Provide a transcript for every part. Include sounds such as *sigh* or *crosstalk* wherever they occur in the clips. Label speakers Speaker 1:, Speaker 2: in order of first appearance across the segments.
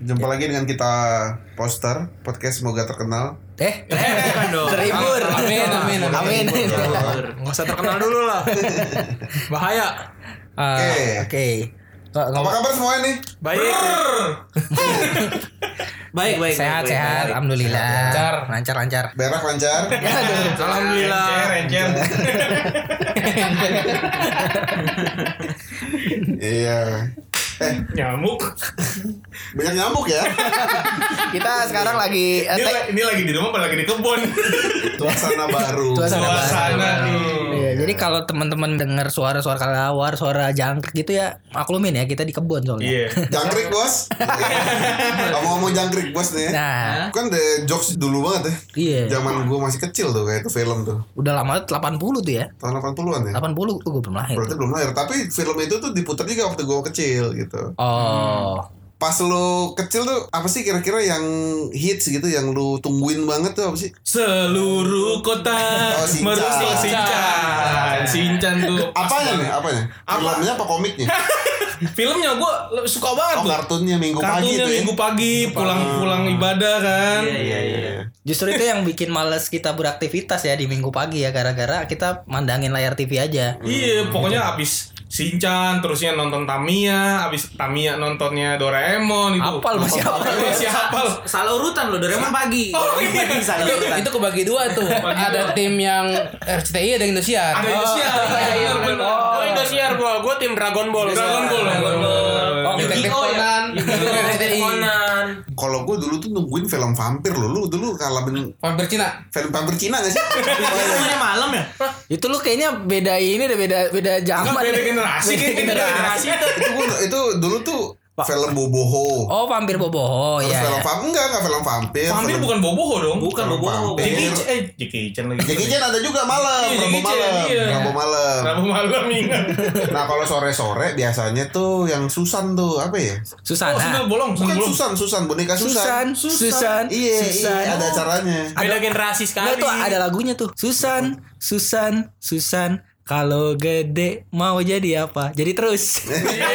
Speaker 1: poster.
Speaker 2: ya. Jumpa lagi dengan kita poster podcast semoga terkenal.
Speaker 1: Eh,
Speaker 3: bukan dong.
Speaker 1: terhibur.
Speaker 4: Amin, amin,
Speaker 1: Amin.
Speaker 4: amin.
Speaker 3: Nggak usah terkenal dulu lah. Bahaya.
Speaker 1: Ah,
Speaker 2: Oke.
Speaker 1: Oke. Nggak- nggak-
Speaker 2: Apa kabar semuanya nih?
Speaker 3: Baik. *laughs* baik, baik.
Speaker 1: Sehat,
Speaker 3: baik,
Speaker 1: sehat.
Speaker 3: baik.
Speaker 1: Alhamdulillah.
Speaker 4: Lancar.
Speaker 1: Lancar, lancar.
Speaker 2: Berak lancar. *laughs* *laughs*
Speaker 3: Alhamdulillah.
Speaker 2: iya. Eh,
Speaker 3: Nyamuk.
Speaker 2: banyak nyamuk ya. *laughs*
Speaker 1: Kita sekarang lagi eh,
Speaker 5: Ini, la- ini lagi di rumah apa lagi di kebun?
Speaker 2: Suasana baru.
Speaker 1: Suasana baru.
Speaker 5: Suasana nih.
Speaker 1: Iya, jadi kalau teman-teman dengar suara-suara kelawar, suara jangkrik gitu ya, maklumin ya kita di kebun soalnya.
Speaker 5: Iya. *laughs*
Speaker 2: Jangkrik bos. *laughs* Ngomong-ngomong jangkrik bos nih. ya.
Speaker 1: Nah,
Speaker 2: Kan the jokes dulu banget ya.
Speaker 1: iya.
Speaker 2: Zaman gue masih kecil tuh kayak itu film tuh.
Speaker 1: Udah lama 80 tuh ya.
Speaker 2: Tahun 80-an ya.
Speaker 1: 80 tuh gue belum lahir.
Speaker 2: Berarti belum lahir. Tapi film itu tuh diputar juga waktu gue kecil gitu.
Speaker 1: Oh.
Speaker 2: Pas lu kecil tuh apa sih kira-kira yang hits gitu yang lu tungguin banget tuh apa sih?
Speaker 5: Seluruh kota
Speaker 2: Oh, Shinchan.
Speaker 5: merusik Shinchan. Shinchan tuh.
Speaker 2: Apanya nih? Apanya? Filmnya apa komiknya? *laughs*
Speaker 5: Filmnya gue suka banget
Speaker 2: Oh
Speaker 5: tuh.
Speaker 2: kartunnya minggu pagi
Speaker 5: Kartunya
Speaker 2: tuh ya.
Speaker 5: minggu pagi pulang-pulang ibadah kan.
Speaker 3: Iya, iya, iya.
Speaker 1: Justru itu yang bikin males kita beraktivitas ya di minggu pagi ya gara-gara kita mandangin layar TV aja.
Speaker 5: Iya, pokoknya abis Shinchan, terusnya nonton Tamiya, abis Tamiya nontonnya Doraemon itu.
Speaker 1: Apal masih apal.
Speaker 5: Masih hafal.
Speaker 3: Salah urutan loh, Doraemon pagi.
Speaker 5: Oh, iya.
Speaker 3: Pagi salah
Speaker 4: Itu,
Speaker 3: urutan.
Speaker 4: itu kebagi dua tuh. ada tim yang RCTI ada yang Indosiar.
Speaker 5: Ada Indosiar.
Speaker 3: iya,
Speaker 5: bener, bener.
Speaker 6: Oh Indosiar gua, gua tim Dragon Ball.
Speaker 5: Dragon Ball. Dragon Ball.
Speaker 4: Oh,
Speaker 3: Yu-Gi-Oh ya? Yu-Gi-Oh.
Speaker 2: Kalau gue dulu tuh nungguin film vampir loh. Lu dulu ngalamin
Speaker 4: Vampir Cina.
Speaker 2: film vampir Cina gak sih? *laughs*
Speaker 3: Filmnya malam ya?
Speaker 1: Itu lu kayaknya beda ini deh beda beda zaman.
Speaker 5: Beda generasi
Speaker 1: Beda generasi.
Speaker 2: itu itu dulu tuh film boboho.
Speaker 1: Oh, vampir boboho
Speaker 2: Terus
Speaker 1: ya.
Speaker 2: film
Speaker 1: ya.
Speaker 2: vampir enggak enggak film vampir.
Speaker 5: Vampir
Speaker 2: film-
Speaker 5: bukan boboho dong.
Speaker 3: Bukan
Speaker 2: Film
Speaker 3: bobo.
Speaker 2: vampir.
Speaker 5: Jackie Chan, eh Jackie Chan lagi.
Speaker 2: Jackie Chan ada juga malam,
Speaker 5: Iya,
Speaker 2: Rabu malam,
Speaker 5: iya.
Speaker 2: Rabu malam.
Speaker 5: Rabu malam ingat.
Speaker 2: Nah kalau sore-sore biasanya tuh yang Susan tuh apa ya?
Speaker 5: Oh,
Speaker 1: Susana.
Speaker 5: Sundel bolong,
Speaker 2: Bukan
Speaker 5: bolong.
Speaker 2: Susan, Susan boneka
Speaker 1: Susan,
Speaker 2: Susan.
Speaker 1: Susan,
Speaker 2: Iya,
Speaker 1: Susan.
Speaker 2: iya ada acaranya.
Speaker 6: Beda generasi sekali.
Speaker 1: Enggak tuh ada lagunya tuh. Susan, Susan, Susan. Kalau gede mau jadi apa? Jadi terus.
Speaker 6: Iya,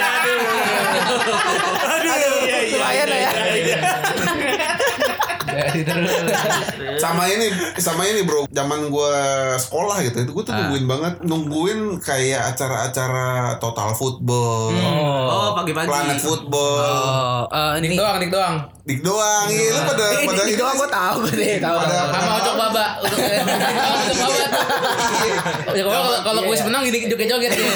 Speaker 4: Yeah. *laughs*
Speaker 2: Sama ini, sama ini bro. Zaman gua sekolah gitu, itu gua tuh nungguin banget, nungguin kayak acara-acara total football,
Speaker 3: Oh, pagi-pagi.
Speaker 2: planet football,
Speaker 1: Oh, eh,
Speaker 4: Dik
Speaker 1: ini
Speaker 4: doang, dik doang.
Speaker 2: dik doang, iya lu pada
Speaker 1: ini,
Speaker 2: pada
Speaker 1: ini
Speaker 2: ini
Speaker 1: doang gue tahu gue deh tahu.
Speaker 2: Pada-
Speaker 1: tahu.
Speaker 4: Sama Ojok Baba. Ojok Baba. *laughs* Ya kalau kalau kuis
Speaker 1: iya.
Speaker 4: menang jadi joget-joget gitu. *laughs*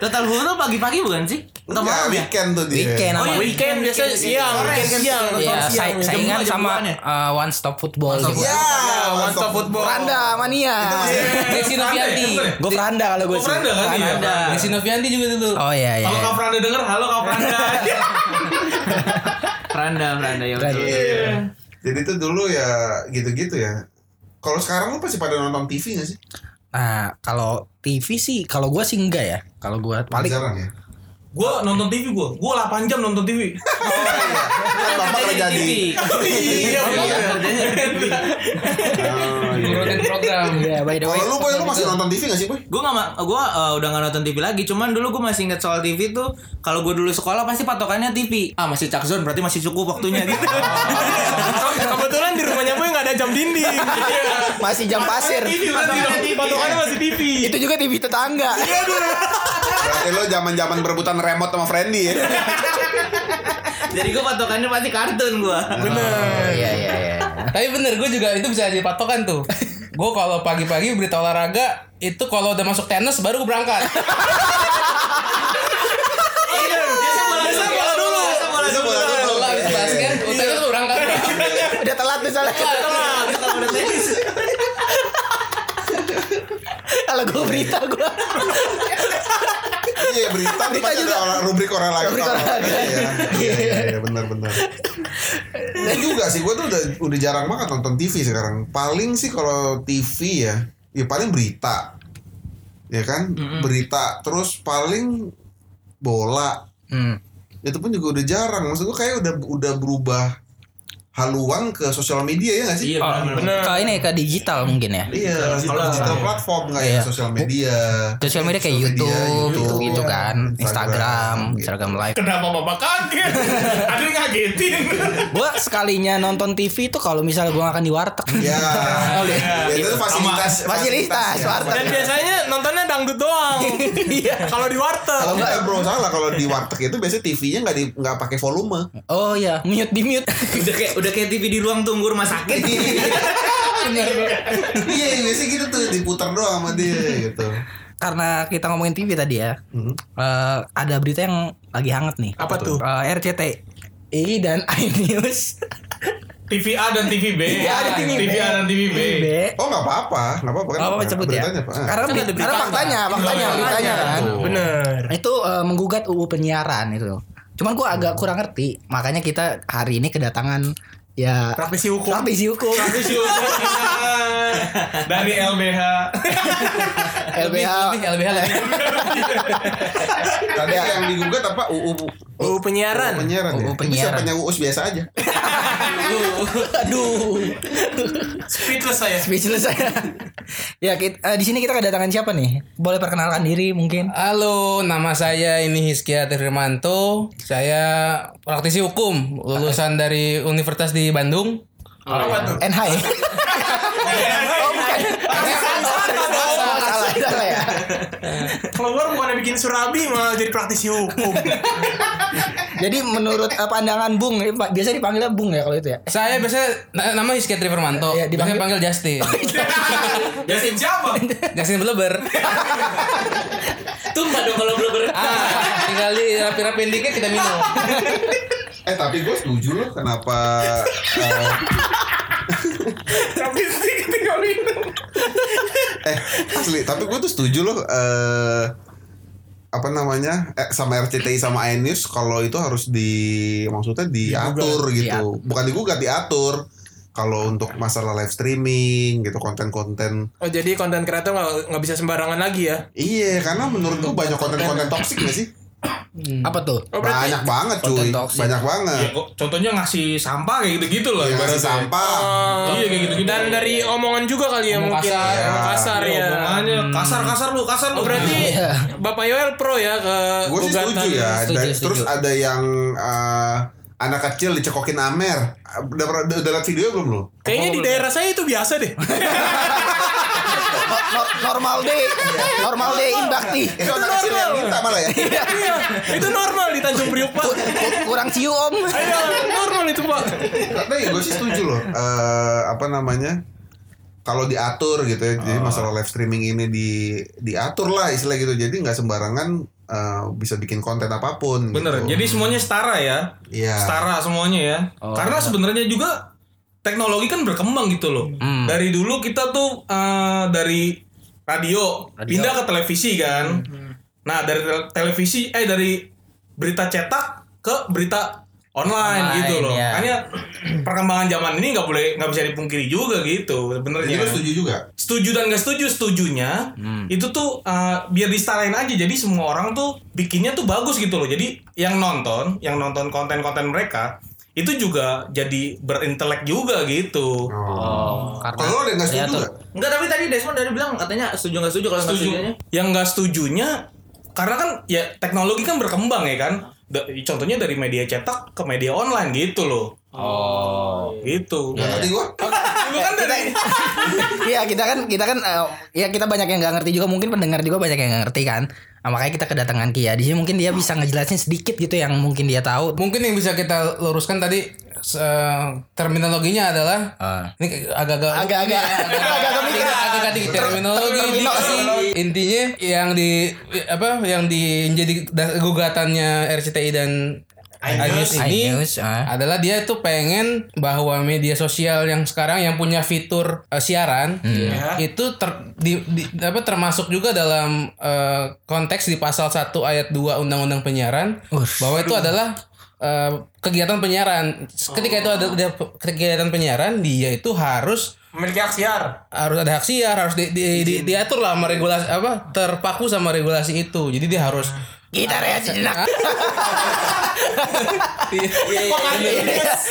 Speaker 3: Total Hulu pagi-pagi bukan sih? Atau malam ya?
Speaker 2: weekend tuh dia.
Speaker 1: Weekend
Speaker 3: Oh iya,
Speaker 6: Weekend biasa siang, weekend siang.
Speaker 1: Iya,
Speaker 6: nonton
Speaker 1: sa-
Speaker 6: siang.
Speaker 1: saingan
Speaker 3: Jam dua, jam
Speaker 1: sama
Speaker 3: ya?
Speaker 1: uh, One Stop Football gitu.
Speaker 2: Ya,
Speaker 6: One Stop Football.
Speaker 1: Franda mania.
Speaker 4: Desi Novianti.
Speaker 1: Gue Franda kalau gue
Speaker 5: Oh,
Speaker 1: sih.
Speaker 5: Franda kan? Iya.
Speaker 1: Franda.
Speaker 4: Desi Novianti juga dulu.
Speaker 1: Oh iya iya.
Speaker 5: Kalau Kak Franda denger, halo Kak Franda.
Speaker 3: Franda, *laughs* Franda ya.
Speaker 2: Iya. Jadi tuh dulu ya gitu-gitu ya. Kalau sekarang lu pasti pada nonton TV gak sih?
Speaker 1: Nah, kalau TV sih kalau gue sih enggak ya. Kalau gue paling
Speaker 2: Jarang ya.
Speaker 5: Gua nonton TV gua. Gua 8 jam nonton TV.
Speaker 2: Kan bapak kerja di
Speaker 5: Iya, iya.
Speaker 2: Oh, iya.
Speaker 4: Program.
Speaker 1: Iya, by the way.
Speaker 2: Kalau lu boy lu masih nonton TV gak sih boy?
Speaker 3: Gue gak, gua eh, udah gak nonton TV lagi Cuman dulu gue masih inget soal TV tuh kalau gue dulu sekolah pasti patokannya TV Ah masih Chuck Zone berarti masih cukup waktunya gitu
Speaker 6: Kebetulan di rumahnya gue nggak ada jam dinding.
Speaker 1: Masih jam pasir.
Speaker 6: Patokannya masih TV.
Speaker 1: Itu juga TV tetangga.
Speaker 2: Berarti lu zaman-zaman berebutan remote sama Friendly ya. *laughs*
Speaker 3: Jadi gue patokannya pasti kartun gue
Speaker 1: Bener. Iya iya iya.
Speaker 4: Tapi bener gue juga itu bisa jadi patokan tuh. Gue kalau pagi-pagi berita olahraga itu kalau udah masuk tenis baru gue berangkat. Basket, udah
Speaker 1: telat misalnya. Kalau gue berita gue.
Speaker 2: Iya berita,
Speaker 1: Berita juga.
Speaker 2: ada orang- rubrik olahraga.
Speaker 1: Rubrik olahraga.
Speaker 2: Iya, iya, iya, iya, benar benar. *laughs* Gue juga sih, gue tuh udah udah jarang banget nonton TV sekarang. Paling sih kalau TV ya, ya paling berita, ya kan, berita. Terus paling bola.
Speaker 1: Hmm.
Speaker 2: Itu pun juga udah jarang. Maksud gue kayak udah udah berubah haluan ke sosial media ya nggak sih?
Speaker 3: Iya benar.
Speaker 1: Ke ini ke digital mungkin ya.
Speaker 2: Iya, kalau digital platform nggak ya
Speaker 1: Iya.
Speaker 2: sosial media.
Speaker 1: Sosial media kayak
Speaker 2: Sosial media,
Speaker 1: YouTube,
Speaker 2: YouTube,
Speaker 1: gitu kan,
Speaker 2: Instagram,
Speaker 1: Instagram,
Speaker 2: gitu.
Speaker 1: Instagram Live.
Speaker 5: Kenapa bapak kaget? *laughs* Ada yang ngagetin.
Speaker 1: Gua sekalinya nonton TV itu kalau misalnya gua makan di warteg.
Speaker 2: Ya,
Speaker 1: Oh, iya.
Speaker 2: ya, itu fasilitas,
Speaker 1: Fasilitas,
Speaker 2: ya.
Speaker 1: warteg.
Speaker 6: Dan biasanya nontonnya dangdut doang. *laughs*
Speaker 1: Iya.
Speaker 6: Kalau di warteg.
Speaker 2: Kalau enggak bro salah kalau di warteg itu biasanya TV-nya nggak di nggak pakai volume.
Speaker 1: Oh iya, mute di mute.
Speaker 3: Udah kayak udah kayak TV di ruang tunggu rumah sakit.
Speaker 2: Iya biasanya gitu tuh diputar doang sama dia gitu.
Speaker 1: Karena kita ngomongin TV tadi ya.
Speaker 2: Hmm.
Speaker 1: eh, ada berita yang lagi hangat nih.
Speaker 6: Apa tuh?
Speaker 1: Eh, RCTI dan iNews.
Speaker 5: TV A dan TV B.
Speaker 1: Iya, ada TV
Speaker 5: A dan TV B.
Speaker 1: B.
Speaker 2: Oh nggak apa-apa, nggak apa-apa kan?
Speaker 1: Apa sebut ya?
Speaker 2: Pak.
Speaker 1: Karena,
Speaker 3: Kan
Speaker 1: karena faktanya, faktanya,
Speaker 5: Iya,
Speaker 1: beritanya kan.
Speaker 6: Bener.
Speaker 1: Itu eh, menggugat UU penyiaran itu. Cuman gua agak kurang ngerti, makanya kita hari ini kedatangan ya
Speaker 6: Praktisi hukum.
Speaker 1: praktisi hukum.
Speaker 5: Praktisi hukum *laughs* dari LBH.
Speaker 1: LBH. *laughs*
Speaker 4: Lebih LBH lah.
Speaker 2: Tadi yang digugat apa? UU
Speaker 6: UU penyiaran.
Speaker 2: UU penyiaran.
Speaker 1: UU
Speaker 2: ya?
Speaker 1: penyiaran.
Speaker 2: Siapanya UUS biasa aja.
Speaker 1: Aduh.
Speaker 5: Speechless saya.
Speaker 1: Speechless saya. ya, kita, eh, di sini kita kedatangan siapa nih? Boleh perkenalkan diri mungkin?
Speaker 4: Halo, nama saya ini Hiskia Firmanto. Saya praktisi hukum, lulusan dari Universitas di Bandung.
Speaker 5: Apa tuh?
Speaker 1: NH ya? oh bukan. Oh, salah, salah ya.
Speaker 6: Keluar bukan bikin surabi malah jadi praktisi hukum.
Speaker 1: Jadi menurut eh, pandangan Bung, eh, biasa dipanggilnya Bung ya kalau itu ya.
Speaker 4: Saya biasanya na- nama Hiskia Firmanto.
Speaker 1: Iya, dipanggil-
Speaker 4: Biasanya panggil Justin. *laughs*
Speaker 5: Jasin siapa?
Speaker 4: Justin Bleber.
Speaker 3: Tumpah dong kalau belum ber.
Speaker 4: Ah, tinggal di rapi-rapiin dikit kita minum.
Speaker 2: Eh tapi gue setuju loh kenapa eh, *laughs*
Speaker 5: Tapi sih tinggal minum.
Speaker 2: eh asli tapi gue tuh setuju loh eh apa namanya eh, sama RCTI sama iNews kalau itu harus di maksudnya diatur gitu. bukan digugat diatur. Kalau untuk masalah live streaming gitu konten-konten.
Speaker 6: Oh jadi konten kreator nggak nggak bisa sembarangan lagi ya?
Speaker 2: iya karena menurut gue banyak konten-konten toksik gak sih
Speaker 1: Apa tuh?
Speaker 6: Oh berarti
Speaker 2: banyak banget cuy banyak
Speaker 5: Ya,
Speaker 2: banget
Speaker 5: kok contohnya ngasih sampah kayak gitu-gitu loh
Speaker 2: Iya, ngasih sampah
Speaker 6: Oh,
Speaker 5: Iya kayak gitu-gitu.
Speaker 6: Dan dari omongan juga kali ya
Speaker 4: Omong
Speaker 6: mungkin.
Speaker 4: kasar.
Speaker 6: Omong kasar ya.
Speaker 5: omongannya kasar-kasar lu, kasar lu.
Speaker 6: Oh berarti
Speaker 1: Iya.
Speaker 6: Bapak Yoel pro ya ke
Speaker 2: gue sih setuju ya
Speaker 1: Setuju,
Speaker 2: Dan-
Speaker 1: setuju.
Speaker 2: terus ada yang eh, anak kecil dicekokin Amer udah udah, udah liat video belum lo
Speaker 6: Kayaknya di daerah saya itu biasa deh. *laughs*
Speaker 1: No- no- normal deh, normal deh Bakti.
Speaker 2: itu anak kecil yang minta malah ya
Speaker 6: Iya, itu normal di Tanjung Priok Pak.
Speaker 1: Kurang cium om.
Speaker 6: Ayo, normal itu Pak.
Speaker 2: Ya gue sih setuju loh. Eh apa namanya? Kalau diatur gitu ya, jadi masalah live streaming ini di diatur lah istilah gitu. Jadi nggak sembarangan eh, bisa bikin konten apa pun.
Speaker 5: Bener.
Speaker 2: gitu.
Speaker 5: Jadi semuanya setara ya.
Speaker 2: Iya.
Speaker 5: Setara semuanya ya. Karena sebenarnya juga teknologi kan berkembang gitu loh. Dari dulu kita tuh eh, dari radio, pindah ke televisi kan. Nah, dari tel- televisi eh dari berita cetak ke berita online,
Speaker 1: Online,
Speaker 5: gitu loh.
Speaker 1: ya.
Speaker 5: Makanya perkembangan zaman ini nggak boleh nggak bisa dipungkiri juga gitu
Speaker 2: Jadi
Speaker 5: sebenarnya.
Speaker 2: lu setuju juga?
Speaker 5: setuju dan gak setuju setujunya itu tuh uh, biar disalahin aja jadi semua orang tuh bikinnya tuh bagus gitu loh jadi yang nonton yang nonton konten-konten mereka itu juga jadi berintelek juga gitu
Speaker 2: Oh.
Speaker 1: karena
Speaker 2: Kalau ada yang nggak setuju nggak?
Speaker 3: Enggak tapi tadi Desmond dari bilang katanya setuju nggak setuju kalau nggak
Speaker 5: setuju
Speaker 3: setujunya.
Speaker 5: yang nggak setujunya karena kan ya teknologi kan berkembang ya kan Da- contohnya dari media cetak ke media online gitu loh
Speaker 3: Oh.
Speaker 5: gitu
Speaker 2: Nggak ngerti gua.
Speaker 5: Lu kan dari *laughs*
Speaker 1: Iya kita kan kita kan eh, ya kita banyak yang nggak ngerti juga mungkin pendengar juga banyak yang nggak ngerti kan. Nah, makanya kita kedatangan Kia. Di sini mungkin dia bisa ngejelasin sedikit gitu yang mungkin dia tahu.
Speaker 4: Mungkin yang bisa kita luruskan tadi eh, terminologinya adalah
Speaker 1: Ah.
Speaker 4: ini agak-agak
Speaker 1: Agak-agak agak-agak mikir.
Speaker 4: agak-agak dikit terminologi diksi. intinya yang di apa yang di jadi gugatannya RCTI dan iNews ini
Speaker 1: iNews, ah.
Speaker 4: adalah dia tuh pengen bahwa media sosial yang sekarang yang punya fitur eh, siaran itu ter, di, di- apa termasuk juga dalam eh, konteks di pasal 1 ayat 2 Undang-Undang Penyiaran
Speaker 1: Ush.
Speaker 4: bahwa itu adalah eh, kegiatan penyiaran. Ketika itu ada, ada kegiatan penyiaran, dia itu harus
Speaker 6: Memiliki hak siar.
Speaker 4: harus ada hak siar harus di, di- di- diatur lah sama regulasi apa terpaku sama regulasi itu jadi dia harus
Speaker 1: Kita rehat sejenak.
Speaker 4: Iya,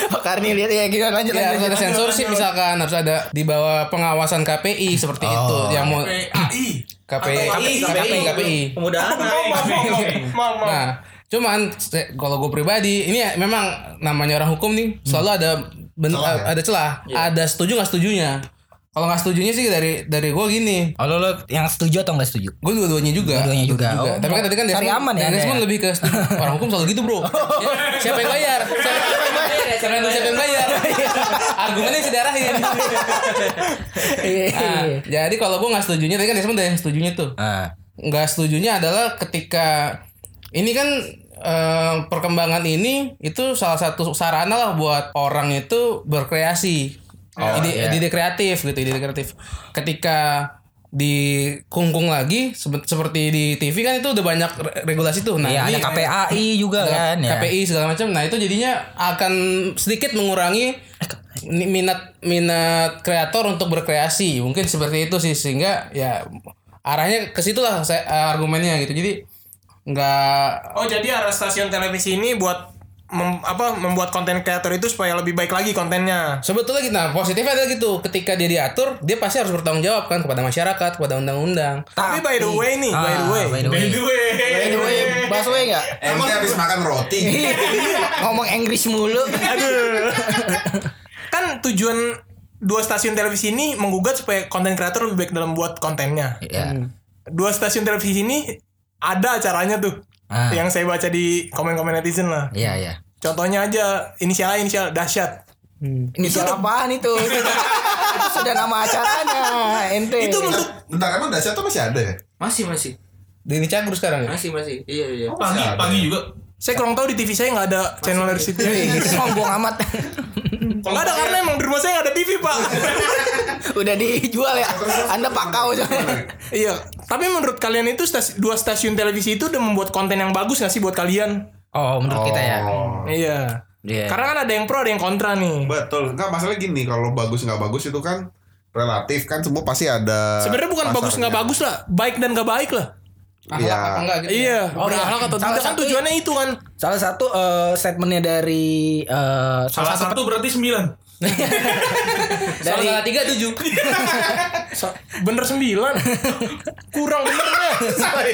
Speaker 1: Pak Karni lihat ya kita lanjut
Speaker 4: ya, harus
Speaker 1: lanjut.
Speaker 4: ada sensorship misalkan harus ada di bawah pengawasan KPI seperti itu yang mau. KPI
Speaker 3: KPI,
Speaker 4: KPI KPI
Speaker 6: maaf.
Speaker 4: Nah, cuman kalau gue pribadi, ini ya memang namanya orang hukum nih selalu ada ben- ada celah, ada setuju nggak setujunya. Kalau nggak setujunya sih dari dari gue gini,
Speaker 1: Oh lo, yang setuju atau nggak setuju?
Speaker 4: gue dua-duanya juga.
Speaker 1: Dua-duanya juga.
Speaker 4: Dua-duanya
Speaker 1: Oh,
Speaker 4: Tapi kan tadi kan Desmond-
Speaker 1: aman ya,
Speaker 4: Desmond
Speaker 1: ya?
Speaker 4: lebih ke *laughs* orang hukum selalu gitu bro. Ya, siapa yang bayar? *laughs* Siapa, siapa yang siapa yang bayar? Argumennya si darahin. *laughs*
Speaker 1: Iya.
Speaker 4: Nah, jadi kalau gue nggak setujunya, tadi kan Desmond udah yang setujunya tuh.
Speaker 1: Ah.
Speaker 4: nggak setujunya adalah ketika ini kan eh, perkembangan ini itu salah satu sarana lah buat orang itu berkreasi ide,
Speaker 1: iya.
Speaker 4: ide kreatif gitu ide kreatif. Ketika di kungkung lagi seperti di TV kan itu udah banyak re- regulasi tuh. Nah
Speaker 1: Iya,
Speaker 4: ini
Speaker 1: ada KPAI juga
Speaker 4: ada
Speaker 1: kan ya.
Speaker 4: KPI segala macam. Nah itu jadinya akan sedikit mengurangi ni- minat minat kreator untuk berkreasi. Mungkin seperti itu sih sehingga ya arahnya ke situ lah saya argumennya gitu. Jadi nggak
Speaker 6: Oh jadi arah stasiun televisi ini buat mem- apa membuat konten kreator itu supaya lebih baik lagi kontennya.
Speaker 4: sebetulnya gitu nah positifnya adalah gitu ketika dia diatur dia pasti harus bertanggung jawab kan kepada masyarakat kepada undang-undang
Speaker 6: Tapi by the way nih, by the
Speaker 1: Ah,
Speaker 6: way.
Speaker 1: by the way. By the way, busway enggak?
Speaker 2: Ente habis makan roti. *laughs*
Speaker 1: Ngomong Inggris mulu.
Speaker 6: Kan tujuan dua stasiun televisi ini menggugat supaya konten kreator lebih baik dalam buat kontennya.
Speaker 1: Iya.
Speaker 6: Dua stasiun televisi ini ada acaranya tuh.
Speaker 1: Ah.
Speaker 6: Yang saya baca di komen-komen netizen lah.
Speaker 1: Iya, iya.
Speaker 6: Contohnya aja inisial A, inisial dahsyat.
Speaker 1: Inisial apaan itu? *laughs* itu sudah nama acaranya, ente.
Speaker 6: Itu menurut
Speaker 2: Bentar emang Dasyat tuh masih ada ya?
Speaker 3: Masih masih.
Speaker 4: Denny Cagur sekarang ya
Speaker 3: Masih masih. Iya iya.
Speaker 5: Pagi, pagi juga.
Speaker 6: Saya kurang tahu di TV saya nggak ada channel dari situ. *laughs*
Speaker 1: itu sombong amat.
Speaker 6: Nggak ada karena emang di rumah saya nggak ada TV pak. *laughs*
Speaker 1: Udah dijual ya. Anda pakau *laughs*
Speaker 6: iya. Tapi menurut kalian itu stasi- dua stasiun televisi itu udah membuat konten yang bagus nggak sih buat kalian?
Speaker 1: Oh, menurut kita ya.
Speaker 2: Oh.
Speaker 6: Iya.
Speaker 1: Iya.
Speaker 6: Karena kan ada yang pro ada yang kontra nih.
Speaker 2: Betul. Enggak masalah gini kalau bagus nggak bagus itu kan relatif kan semua pasti ada.
Speaker 6: Sebenarnya bukan bagus nggak
Speaker 2: pasarnya.
Speaker 6: bagus lah, baik dan nggak baik lah.
Speaker 2: Iya.
Speaker 4: apa enggak gitu
Speaker 6: Iya,
Speaker 1: Oh,
Speaker 6: berakhlak
Speaker 1: iya.
Speaker 6: atau
Speaker 1: Salah
Speaker 6: tidak kan tujuannya itu kan.
Speaker 1: Salah satu eh, statementnya dari eh,
Speaker 5: Salah satu berarti sembilan. *laughs*
Speaker 4: Salah salah tiga tujuh *laughs*
Speaker 6: Bener sembilan. Kurang benernya.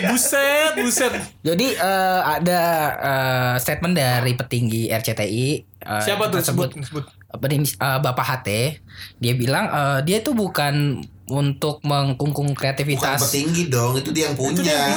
Speaker 6: buset, buset.
Speaker 1: Jadi eh, ada eh, statement dari petinggi RCTI. eh,
Speaker 6: Siapa tuh
Speaker 1: tersebut,
Speaker 6: sebut? sebut.
Speaker 1: eh, Bapak HT. Dia bilang eh, dia itu bukan untuk mengkungkung
Speaker 2: Bukan
Speaker 1: kreativitas.
Speaker 2: petinggi dong, itu dia yang punya.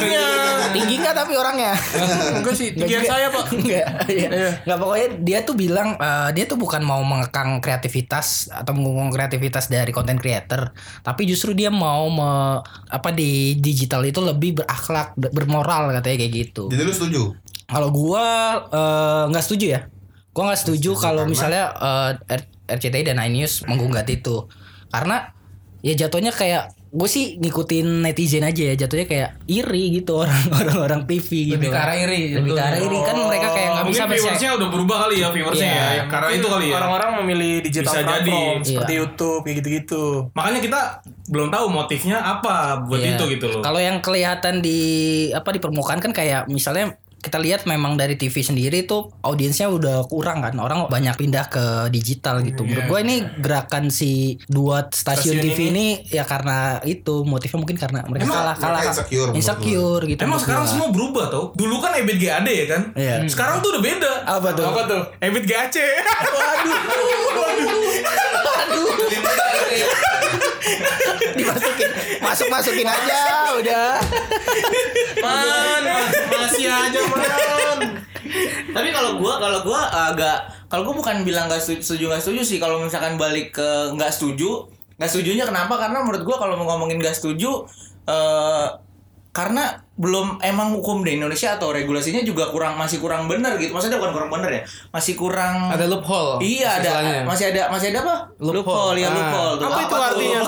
Speaker 1: Tinggi nggak tapi orangnya? *laughs*
Speaker 6: Enggak sih,
Speaker 1: juga.
Speaker 6: saya pak. *laughs*
Speaker 1: Enggak, iya.
Speaker 6: Iya.
Speaker 1: Nggak, pokoknya dia tuh bilang eh, dia tuh bukan mau mengekang kreativitas atau mengungkung kreativitas dari content creator, tapi justru dia mau me- apa di digital itu lebih berakhlak, ber- bermoral katanya kayak gitu.
Speaker 2: Jadi lu setuju?
Speaker 1: Kalau gua eh, nggak setuju ya. Gua nggak setuju kalau misalnya eh, R- RCTI dan iNews menggugat itu. Karena ya jatuhnya kayak gue sih ngikutin netizen aja ya jatuhnya kayak iri gitu orang *laughs* orang-orang TV gitu
Speaker 4: Lebih ke arah iri,
Speaker 1: lebih ke arah iri kan mereka kayak nggak bisa
Speaker 5: viewersnya udah berubah kali ya viewersnya
Speaker 1: Iya.
Speaker 5: ya. Karena itu kali ya.
Speaker 6: Orang-orang memilih digital
Speaker 5: Bisa
Speaker 6: platform
Speaker 5: jadi.
Speaker 6: seperti
Speaker 1: Iya.
Speaker 6: YouTube kayak gitu-gitu.
Speaker 5: Makanya kita belum tahu motifnya apa buat
Speaker 1: Iya.
Speaker 5: itu gitu loh.
Speaker 1: Kalau yang kelihatan di apa di permukaan kan kayak misalnya kita lihat memang dari TV sendiri tuh audiensnya udah kurang kan orang banyak pindah ke digital gitu. Menurut gue ini gerakan si dua stasiun,
Speaker 6: Stasiun
Speaker 1: TV ini. ya karena itu motifnya mungkin karena mereka
Speaker 2: Emang
Speaker 1: kalah kalah
Speaker 2: mereka insecure
Speaker 1: insecure gitu.
Speaker 5: Emang sekarang
Speaker 1: gua.
Speaker 5: semua berubah tau. Dulu kan Ebit GAD ya kan.
Speaker 1: Iya.
Speaker 5: Sekarang tuh udah beda.
Speaker 1: apa tuh?
Speaker 6: Apa tuh? Ebit GAC.
Speaker 1: Dimasukin masuk masukin aja udah.
Speaker 6: Man, masih aja man.
Speaker 3: Tapi kalau gua kalau gua agak kalau gua bukan bilang nggak setuju nggak setuju sih kalau misalkan balik ke nggak setuju nggak setujunya kenapa karena menurut gua kalau mau ngomongin nggak setuju eh karena belum emang hukum di Indonesia atau regulasinya juga kurang masih kurang benar gitu maksudnya bukan kurang benar ya masih kurang
Speaker 4: ada loophole
Speaker 3: iya ada
Speaker 4: istilahnya.
Speaker 3: masih ada masih ada apa
Speaker 4: Loophole.
Speaker 3: ya
Speaker 4: Ah.
Speaker 3: loophole tuh.
Speaker 6: Apa itu
Speaker 3: tuh?
Speaker 6: artinya?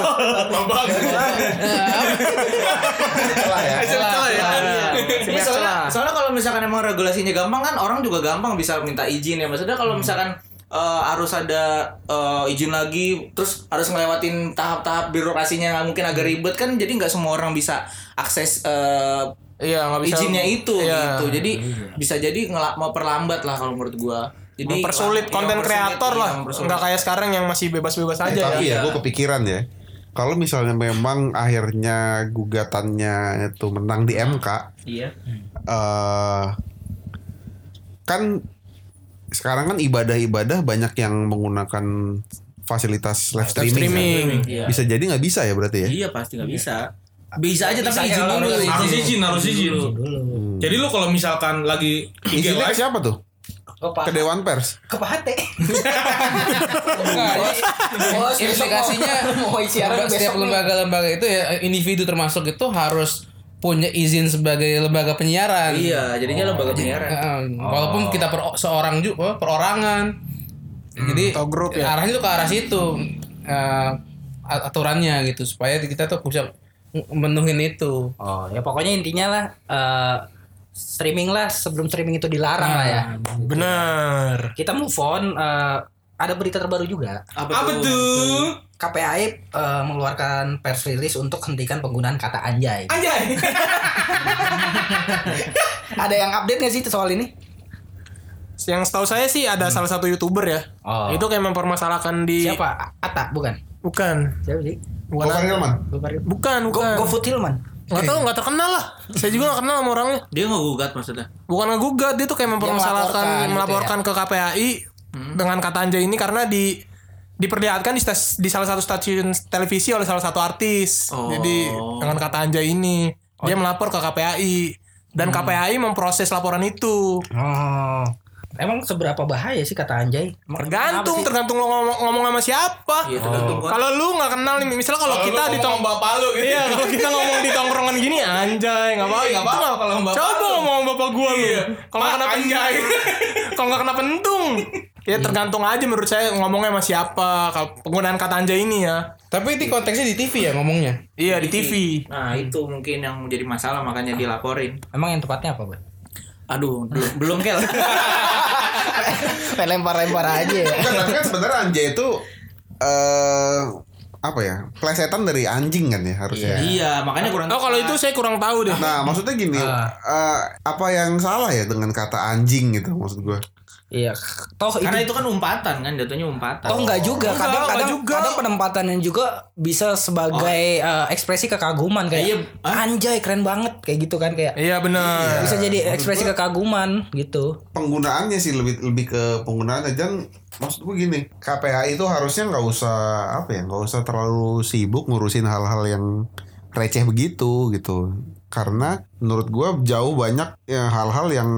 Speaker 3: soalnya, soalnya kalau misalkan emang regulasinya gampang kan orang juga gampang bisa minta izin ya maksudnya kalau misalkan eh, harus ada eh, izin lagi terus harus ngelewatin tahap-tahap birokrasinya yang mungkin agak ribet kan jadi nggak semua orang bisa akses eh,
Speaker 6: Iya, nggak bisa.
Speaker 3: izinnya itu
Speaker 6: Iya.
Speaker 3: gitu. Jadi bisa jadi ngelak memperlambat lah kalau menurut gua. Jadi
Speaker 6: mempersulit
Speaker 3: iya,
Speaker 6: konten
Speaker 3: mempersulit,
Speaker 6: kreator
Speaker 3: iya,
Speaker 6: lah. Nggak kayak sekarang yang masih bebas-bebas
Speaker 2: Eh,
Speaker 6: aja
Speaker 2: tapi
Speaker 6: ya.
Speaker 2: ya gue kepikiran ya. Kalau misalnya memang akhirnya gugatannya itu menang di MK,
Speaker 3: Iya.
Speaker 2: eh kan sekarang kan ibadah-ibadah banyak yang menggunakan fasilitas live streaming. kan?
Speaker 6: streaming.
Speaker 3: Iya.
Speaker 2: Bisa jadi nggak bisa ya berarti ya?
Speaker 3: Iya pasti nggak bisa. Bisa aja tapi
Speaker 1: Bisa
Speaker 3: izin
Speaker 1: aja,
Speaker 3: dulu.
Speaker 1: harus
Speaker 5: izin harus izin
Speaker 1: dulu.
Speaker 5: jadi lu kalau misalkan lagi IG live
Speaker 2: siapa tuh?
Speaker 1: Ke
Speaker 2: Ke Dewan Pers.
Speaker 1: ke Pahate.
Speaker 4: Ini implikasinya
Speaker 1: mau siaran
Speaker 4: setiap lembaga-lembaga itu ya individu termasuk itu harus punya izin sebagai lembaga penyiaran.
Speaker 3: Iya, jadinya lembaga penyiaran.
Speaker 4: Eh, Walaupun kita per seorang juga perorangan. Jadi
Speaker 6: Atau grup ya.
Speaker 4: arahnya tuh ke arah situ eh, aturannya gitu supaya kita tuh bisa menuhin itu.
Speaker 1: Oh, ya pokoknya intinya lah eh, streaming lah sebelum streaming itu dilarang lah ya.
Speaker 6: Bener.
Speaker 1: Kita move on eh, ada berita terbaru juga.
Speaker 5: apa tuh
Speaker 1: KPAI eh, mengeluarkan press release untuk hentikan penggunaan kata anjay.
Speaker 5: anjay *laughs*
Speaker 1: ada yang update gak sih soal ini?
Speaker 6: Yang setahu saya sih ada salah satu youtuber ya.
Speaker 1: Oh.
Speaker 6: Itu kayak mempermasalahkan di.
Speaker 1: Siapa? Ata, bukan?
Speaker 6: Bukan.
Speaker 1: Siapa sih?
Speaker 6: Bukan.
Speaker 2: Gofar Hilman.
Speaker 6: Bukan,
Speaker 1: Go,
Speaker 6: bukan.
Speaker 1: GoFood Hilman.
Speaker 6: Nggak tahu, nggak terkenal lah. Saya juga nggak kenal sama orangnya.
Speaker 3: Dia nggak gugat maksudnya.
Speaker 6: Bukan ngegugat, dia tuh kayak mempermasalahkan,
Speaker 1: melaporkan gitu
Speaker 6: melaporkan ke KPAI dengan kata anjay ini karena di diperlihatkan di, stas- di salah satu stasiun televisi oleh salah satu artis.
Speaker 3: Oh.
Speaker 6: Jadi dengan kata anjay ini dia melapor ke KPAI dan KPAI memproses laporan itu.
Speaker 1: Oh. Emang seberapa bahaya sih kata anjay? Emang
Speaker 6: Tergantung, tergantung lo ngomong, ngomong sama siapa.
Speaker 3: Iya gua.
Speaker 6: Kalau lu nggak kenal nih, misalnya kalau kita di tong
Speaker 5: bapak lu gitu
Speaker 6: Iya, kalau kita ngomong di tongkrongan gini anjay, nggak apa-apa.
Speaker 5: Iya, nggak
Speaker 6: Itu
Speaker 5: apa-apa
Speaker 6: nggak-
Speaker 5: kalau sama bapak
Speaker 6: Coba
Speaker 5: lu.
Speaker 6: ngomong sama bapak gua lu.
Speaker 5: Iya.
Speaker 6: Kalau nggak kena
Speaker 5: anjay.
Speaker 6: kalau nggak kena pentung. Ya tergantung aja menurut saya ngomongnya sama siapa. Kalau penggunaan kata anjay ini ya.
Speaker 4: Tapi ini konteksnya di TV ya ngomongnya.
Speaker 6: Iya di TV.
Speaker 3: Nah itu mungkin yang menjadi masalah makanya dilaporin.
Speaker 1: Emang yang tepatnya apa, Boy?
Speaker 3: Aduh, belum *laughs* belum kel. *laughs*
Speaker 1: Lempar-lempar aja ya.
Speaker 2: Enggak, tapi kan sebenarnya anjay itu eh apa ya? Plesetan dari anjing kan ya harusnya.
Speaker 3: iya, makanya kurang.
Speaker 6: Oh kalau itu saya kurang tahu deh.
Speaker 2: Nah, maksudnya gini, eh, apa yang salah ya dengan kata anjing gitu maksud gue?
Speaker 1: Iya, toh itu
Speaker 3: karena itu kan umpatan kan, jatuhnya umpatan.
Speaker 1: toh enggak juga.
Speaker 6: enggak,
Speaker 1: Kadang
Speaker 6: enggak
Speaker 1: kadang
Speaker 6: juga.
Speaker 1: kadang penempatannya juga bisa sebagai eh, ekspresi kekaguman kayak
Speaker 3: Iya,
Speaker 1: anjay keren banget kayak gitu kan kayak
Speaker 6: Iya benar.
Speaker 1: bisa jadi ekspresi kekaguman gitu.
Speaker 2: Penggunaannya sih lebih lebih ke penggunaannya dan maksud gue gini, KPAI itu harusnya nggak usah apa ya, nggak usah terlalu sibuk ngurusin hal-hal yang receh begitu gitu. Karena menurut gue jauh banyak ya, hal-hal yang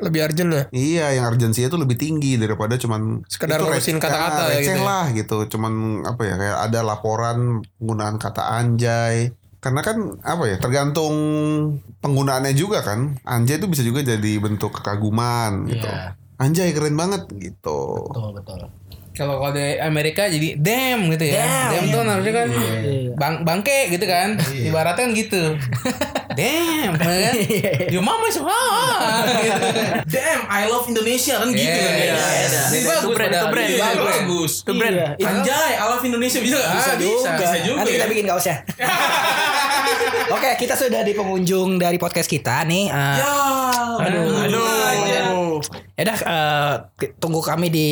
Speaker 6: Lebih urgent ya.
Speaker 2: Iya, yang urgensinya itu lebih tinggi daripada cuman
Speaker 6: Sekedar ngurusin kata-kata
Speaker 2: ah,
Speaker 6: ya
Speaker 2: receh
Speaker 6: gitu ya.
Speaker 2: lah gitu. Cuman apa ya kayak ada laporan penggunaan kata anjay. Karena kan apa ya tergantung penggunaannya juga kan. Anjay itu bisa juga jadi bentuk kekaguman gitu.
Speaker 1: Iya.
Speaker 2: Anjay keren banget gitu.
Speaker 1: Betul betul.
Speaker 4: Kalau kalau di Amerika jadi damn gitu ya.
Speaker 1: Damn.
Speaker 4: Damn, tuh harusnya kan
Speaker 1: Iya.
Speaker 4: bang bangke gitu kan. Ibaratnya kan gitu. *laughs* damn, kan? *laughs* Your mama is gitu.
Speaker 5: damn I love Indonesia kan gitu kan ya
Speaker 4: iya.
Speaker 6: Itu
Speaker 4: bagus
Speaker 6: brand, itu brand.
Speaker 5: Bagus,
Speaker 4: bagus.
Speaker 5: bagus
Speaker 6: Itu brand.
Speaker 1: Itu-
Speaker 5: Anjay I love Indonesia bisa?
Speaker 4: Ah, bisa.
Speaker 5: bisa juga
Speaker 1: Nanti kita
Speaker 5: ya.
Speaker 1: bikin *laughs* kaosnya. Oke, kita sudah di pengunjung dari podcast kita nih. eh,
Speaker 5: Ya,
Speaker 1: Aduh.
Speaker 6: Aduh.
Speaker 1: Ya udah eh, tunggu kami di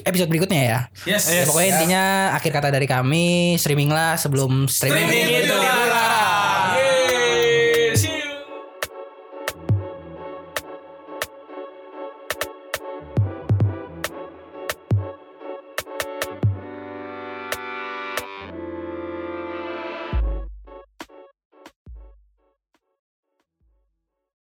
Speaker 1: episode berikutnya ya.
Speaker 5: Yes,
Speaker 1: Ya, pokoknya intinya akhir kata dari kami streaming lah sebelum streaming.
Speaker 5: Streaming itu dilarang.